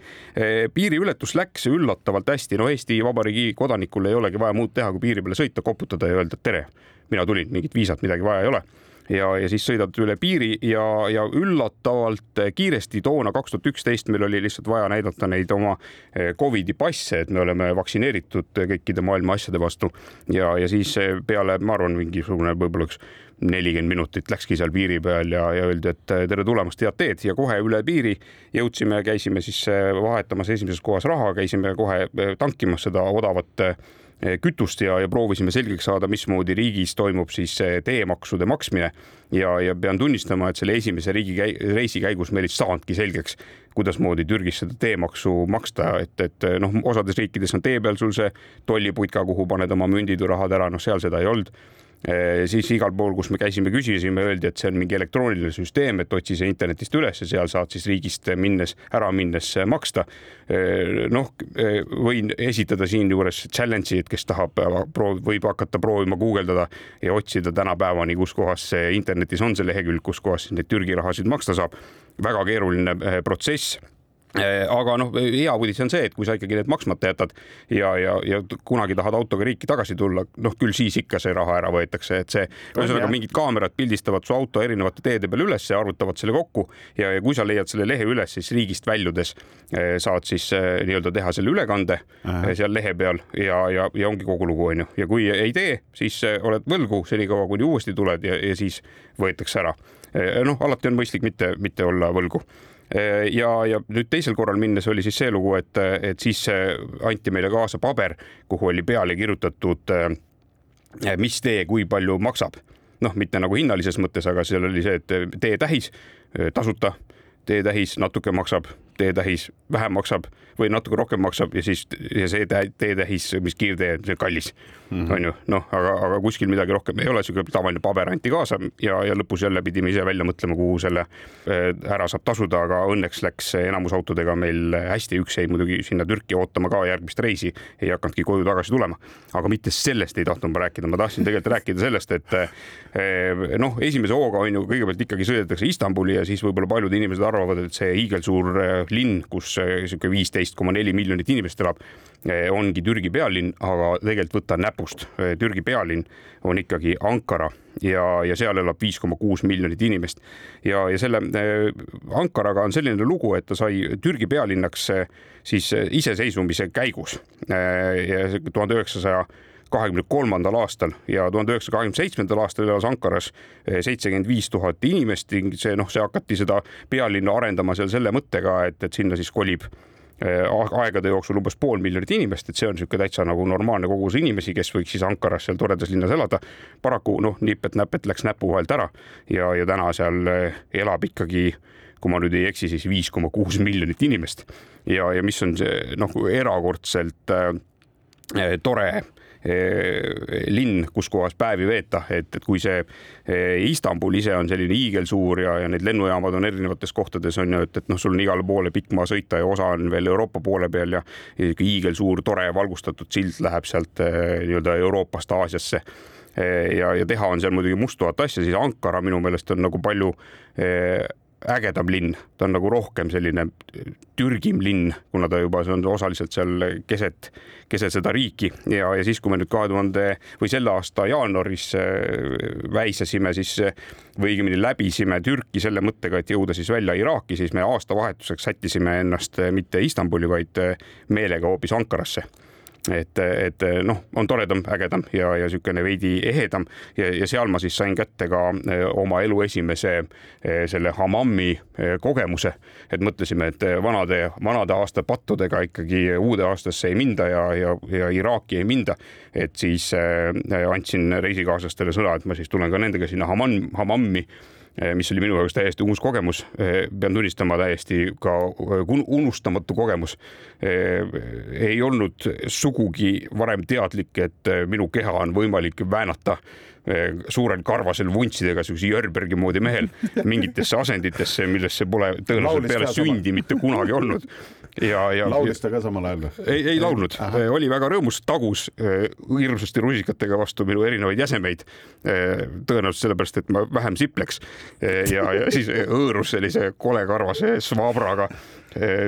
piiriületus läks üllatavalt hästi, no Eesti Vabariigi kodanikul ei olegi vaja muud teha, kui piiri peale sõita, koputada ja öelda tere, mina tulin, mingit viisat, midagi vaja ei ole ja, ja siis sõidad üle piiri ja, ja üllatavalt kiiresti toona kaks tuhat üksteist meil oli lihtsalt vaja näidata neid oma eh, Covidi passe, et me oleme vaktsineeritud kõikide maailma asjade vastu. Ja, ja siis eh, peale, ma arvan, mingisugune võib-olla üks nelikümmend minutit läkski seal piiri peal ja, ja öeldi, et eh, tere tulemast, head teed ja kohe üle piiri jõudsime, käisime siis vahetamas esimeses kohas raha, käisime kohe tankimas seda odavat Eh, kütust ja, ja proovisime selgeks saada, mismoodi riigis toimub siis teemaksude maksmine. ja, ja pean tunnistama, et selle esimese riigi käi, reisi käigus meil ei saanudki selgeks, kuidasmoodi Türgis seda teemaksu maksta, et, et noh, osades riikides on tee peal sul see tolliputka, kuhu paned oma mündid või rahad ära, noh, seal seda ei olnud Eh, siis igal pool, kus me käisime, küsisime, öeldi, et see on mingi elektrooniline süsteem, et otsi see internetist üles ja seal saad siis riigist minnes, ära minnes maksta. Noh, eh, võin esitada siinjuures challenge'i, et kes tahab, võib hakata proovima guugeldada ja otsida tänapäevani, kus kohas see internetis on see lehekülg, kus kohas neid Türgi rahasid maksta saab. väga keeruline protsess Äh, aga noh, hea uudis on see, et kui sa ikkagi need maksmata jätad ja, ja, ja kunagi tahad autoga riiki tagasi tulla, noh, küll siis ikka see raha ära võetakse, et see ühesõnaga mingid kaamerad pildistavad su auto erinevate teede peal üles ja arvutavad selle kokku ja, ja kui sa leiad selle lehe üles, siis riigist väljudes äh, saad siis äh, nii-öelda teha selle ülekande Aha. seal lehe peal ja, ja, ja ongi kogu lugu, onju. ja kui ei tee, siis oled võlgu senikaua, kuni uuesti tuled ja, ja siis võetakse ära. noh, alati on mõistlik mitte, mitte olla võlgu Äh, ja, ja nüüd teisel korral minnes oli siis see lugu, et, et siis äh, anti meile kaasa paber, kuhu oli peale kirjutatud, äh, mis tee kui palju maksab. noh, mitte nagu hinnalises mõttes, aga seal oli see, et teetähis tasuta, teetähis natuke maksab, teetähis vähem maksab või natuke rohkem maksab ja siis ja see teetähis, mis kiirtee, see kallis mm -hmm. on ju, noh, aga, aga kuskil midagi rohkem ei ole, sihuke tavaline paber anti kaasa ja, ja lõpus jälle pidime ise välja mõtlema, kuhu selle äh, ära saab tasuda, aga õnneks läks enamus autodega meil hästi, üks jäi muidugi sinna Türki ootama ka järgmist reisi, ei hakanudki koju tagasi tulema. aga mitte sellest ei tahtnud ma rääkida, ma tahtsin tegelikult rääkida sellest, et äh, noh, esimese hooga on ju kõigepealt ikkagi sõidetakse Istanbuli ja siis võib-olla paljud inimesed arvavad, et see hiigelsuur äh, linn, kus sihuke viisteist koma neli miljonit inimest elab, ongi Türgi pealinn, aga tegelikult võta näpust, eh, Türgi pealinn on ikkagi Ankara ja, ja seal elab viis koma kuus miljonit inimest. ja, ja selle äh, Ankaraga on selline lugu, et ta sai Türgi pealinnaks siis iseseisvumise käigus tuhande üheksasaja kahekümne kolmandal aastal ja tuhande üheksasaja kahekümne seitsmendal aastal elas Ankaras seitsekümmend viis tuhat inimest ning see noh, see hakati seda pealinna arendama seal selle mõttega, et, et sinna siis kolib Äh, aegade jooksul umbes pool miljonit inimest, et see on niisugune täitsa nagu normaalne kogus inimesi, kes võiks siis Ankaras seal toredas linnas elada. paraku noh, nipet-näpet läks näpu vahelt ära ja, ja täna seal äh, elab ikkagi kui ma nüüd ei eksi, siis viis koma kuus miljonit inimest ja, ja mis on see noh, erakordselt äh, tore linn, kus kohas päevi veeta, et, et kui see Istanbul ise on selline hiigelsuur ja, ja need lennujaamad on erinevates kohtades on ju, et, et noh, sul on igale poole pikk maa sõita ja osa on veel Euroopa poole peal ja hiigelsuur, tore valgustatud sild läheb sealt nii-öelda Euroopast Aasiasse. Ja, ja teha on seal muidugi musttuhat asja, siis Ankara minu meelest on nagu palju ägedam linn, ta on nagu rohkem selline Türgim linn, kuna ta juba on osaliselt seal keset, keset seda riiki. Ja, ja siis, kui me nüüd kahe tuhande või selle aasta jaanuaris äh, väisasime siis või õigemini läbisime Türki selle mõttega, et jõuda siis välja Iraaki, siis me aastavahetuseks sättisime ennast mitte Istanbuli, vaid meelega hoopis Ankarasse et, et noh, on toredam, ägedam ja, ja niisugune veidi ehedam ja, ja seal ma siis sain kätte ka eh, oma elu esimese eh, selle hammami eh, kogemuse, et mõtlesime, et vanade, vanade aasta pattudega ikkagi uude aastasse ei minda ja, ja, ja Iraaki ei minda. et siis andsin reisikaaslastele sõna, et ma siis tulen ka nendega sinna hammam, hammammi Eh, mis oli minu jaoks täiesti uus kogemus. Eh, pean tunnistama, täiesti ka eh, unustamatu kogemus. ei olnud sugugi varem teadlik, et minu keha on võimalik väänata suurel karvasel vuntsidega siukse Jörbergi moodi mehel mingitesse asenditesse, millesse pole tõenäoliselt peale sündi mitte kunagi olnud ja, ja. laulis ta ka samal ajal või? ei, ei laulnud, oli väga rõõmus, tagus eh, hirmsasti rusikatega vastu minu erinevaid jäsemeid. Eh, tõenäoliselt sellepärast, et ma vähem sipleks ja, ja siis hõõrus sellise kolekarvase svabraga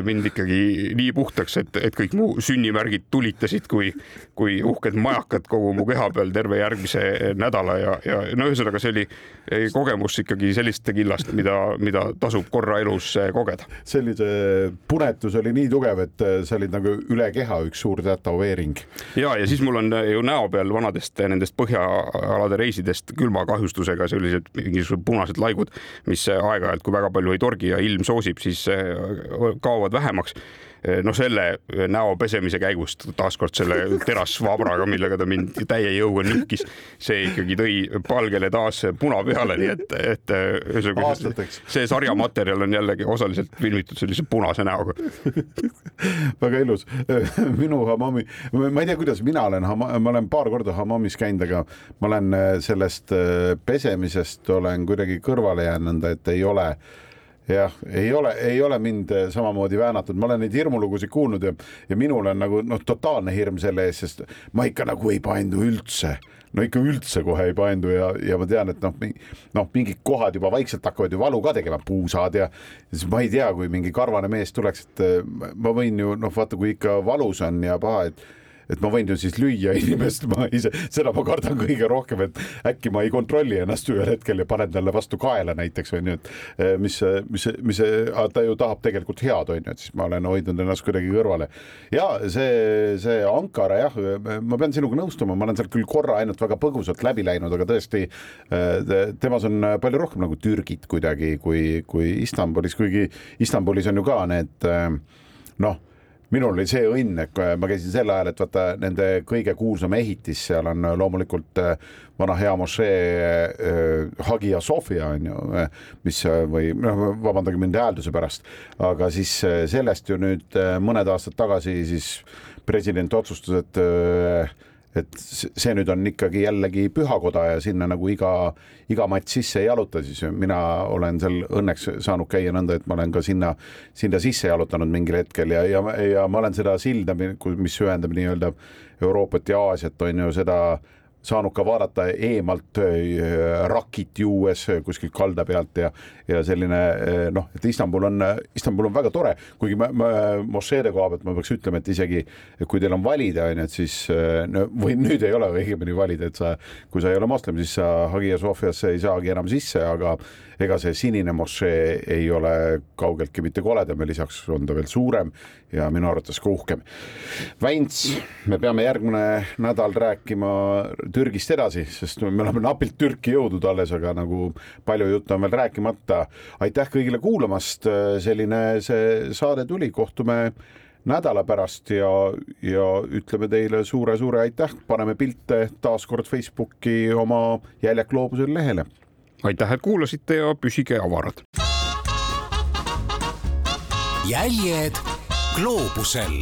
mind ikkagi nii puhtaks, et, et kõik mu sünnimärgid tulitasid kui, kui uhked majakad kogu mu keha peal terve järgmise nädala ja, ja no ühesõnaga, see oli eh, kogemus ikkagi selliste killast, mida, mida tasub korra elus eh, kogeda. sellise punetus oli nii tugev, et sa olid nagu üle keha üks suur tätoveering. ja, ja siis mul on ju näo peal vanadest nendest põhjaalade reisidest külmakahjustusega sellised mingisugused punased laigud, mis aeg-ajalt, kui väga palju ei torgi ja ilm soosib, siis kaovad vähemaks noh, selle näo pesemise käigus taaskord selle terasvabraga, millega ta mind täie jõuga nühkis, see ikkagi tõi palgele taas puna peale, nii et, et ühesõnaga see sarjamaterjal on jällegi osaliselt filmitud sellise punase näoga väga ilus. minu hammami, ma ei tea, kuidas mina olen, ma olen paar korda hammamis käinud, aga ma olen sellest pesemisest olen kuidagi kõrvale jäänud, et ei ole jah, ei ole, ei ole mind eh, samamoodi väänatud, ma olen neid hirmulugusid kuulnud ja, ja minul on nagu noh, totaalne hirm selle ees, sest ma ikka nagu ei paindu üldse. No ikka üldse kohe ei paindu ja, ja ma tean, et noh, noh, mingid kohad juba vaikselt hakkavad ju valu ka tegema, puusad ja siis ma ei tea, kui mingi karvane mees tuleks, et eh, ma võin ju noh, vaata, kui ikka valus on ja paha, et et ma võin ju siis lüüa inimest, ma ise, seda ma kardan kõige rohkem, et äkki ma ei kontrolli ennast ühel hetkel ja panen talle vastu kaela näiteks on ju, et eh, mis, mis, mis ta ju tahab tegelikult head on ju, et siis ma olen hoidnud ennast kuidagi kõrvale. ja see, see Ankara jah, ma pean sinuga nõustuma, ma olen sealt küll korra ainult väga põgusalt läbi läinud, aga tõesti eh, temas on palju rohkem nagu Türgit kuidagi kui, kui Istanbulis, kuigi Istanbulis on ju ka need eh, noh minul oli see õnn, et ma käisin sel ajal, et vaata nende kõige kuulsam ehitis seal on loomulikult äh, vana hea mošee äh, Hagia Sophia on ju, äh, mis või noh, vabandage mind häälduse pärast, aga siis sellest ju nüüd mõned aastad tagasi siis president otsustas, et et see nüüd on ikkagi jällegi pühakoda ja sinna nagu iga, iga matš sisse ei jaluta, siis. Mina olen seal õnneks saanud käia nõnda, et ma olen ka sinna, sinna sisse jalutanud mingil hetkel ja, ja, ja ma olen seda silda, mis ühendab nii-öelda Euroopat ja Aasiat, on ju seda saanud ka vaadata eemalt äh, rakit juues kuskilt kalda pealt ja, ja selline äh, noh, et Istanbul on, Istanbul on väga tore, kuigi ma, ma mošeede koha pealt ma peaks ütlema, et isegi kui teil on valida, on ju, et siis äh, no või nüüd ei ole õigemini valida, et sa, kui sa ei ole moslem, siis sa Hagia Sofiasse ei saagi enam sisse, aga ega see sinine mošee ei ole kaugeltki mitte koledam ja lisaks on ta veel suurem ja minu arvates ka uhkem. Väints, me peame järgmine nädal rääkima Türgist edasi, sest me oleme napilt Türki jõudnud alles, aga nagu palju juttu on veel rääkimata. aitäh kõigile kuulamast, selline see saade tuli, kohtume nädala pärast ja, ja ütleme teile suure-suure aitäh, paneme pilte taas kord Facebooki oma Jäljak loobusel lehele aitäh, et kuulasite ja püsige avarad. jäljed gloobusel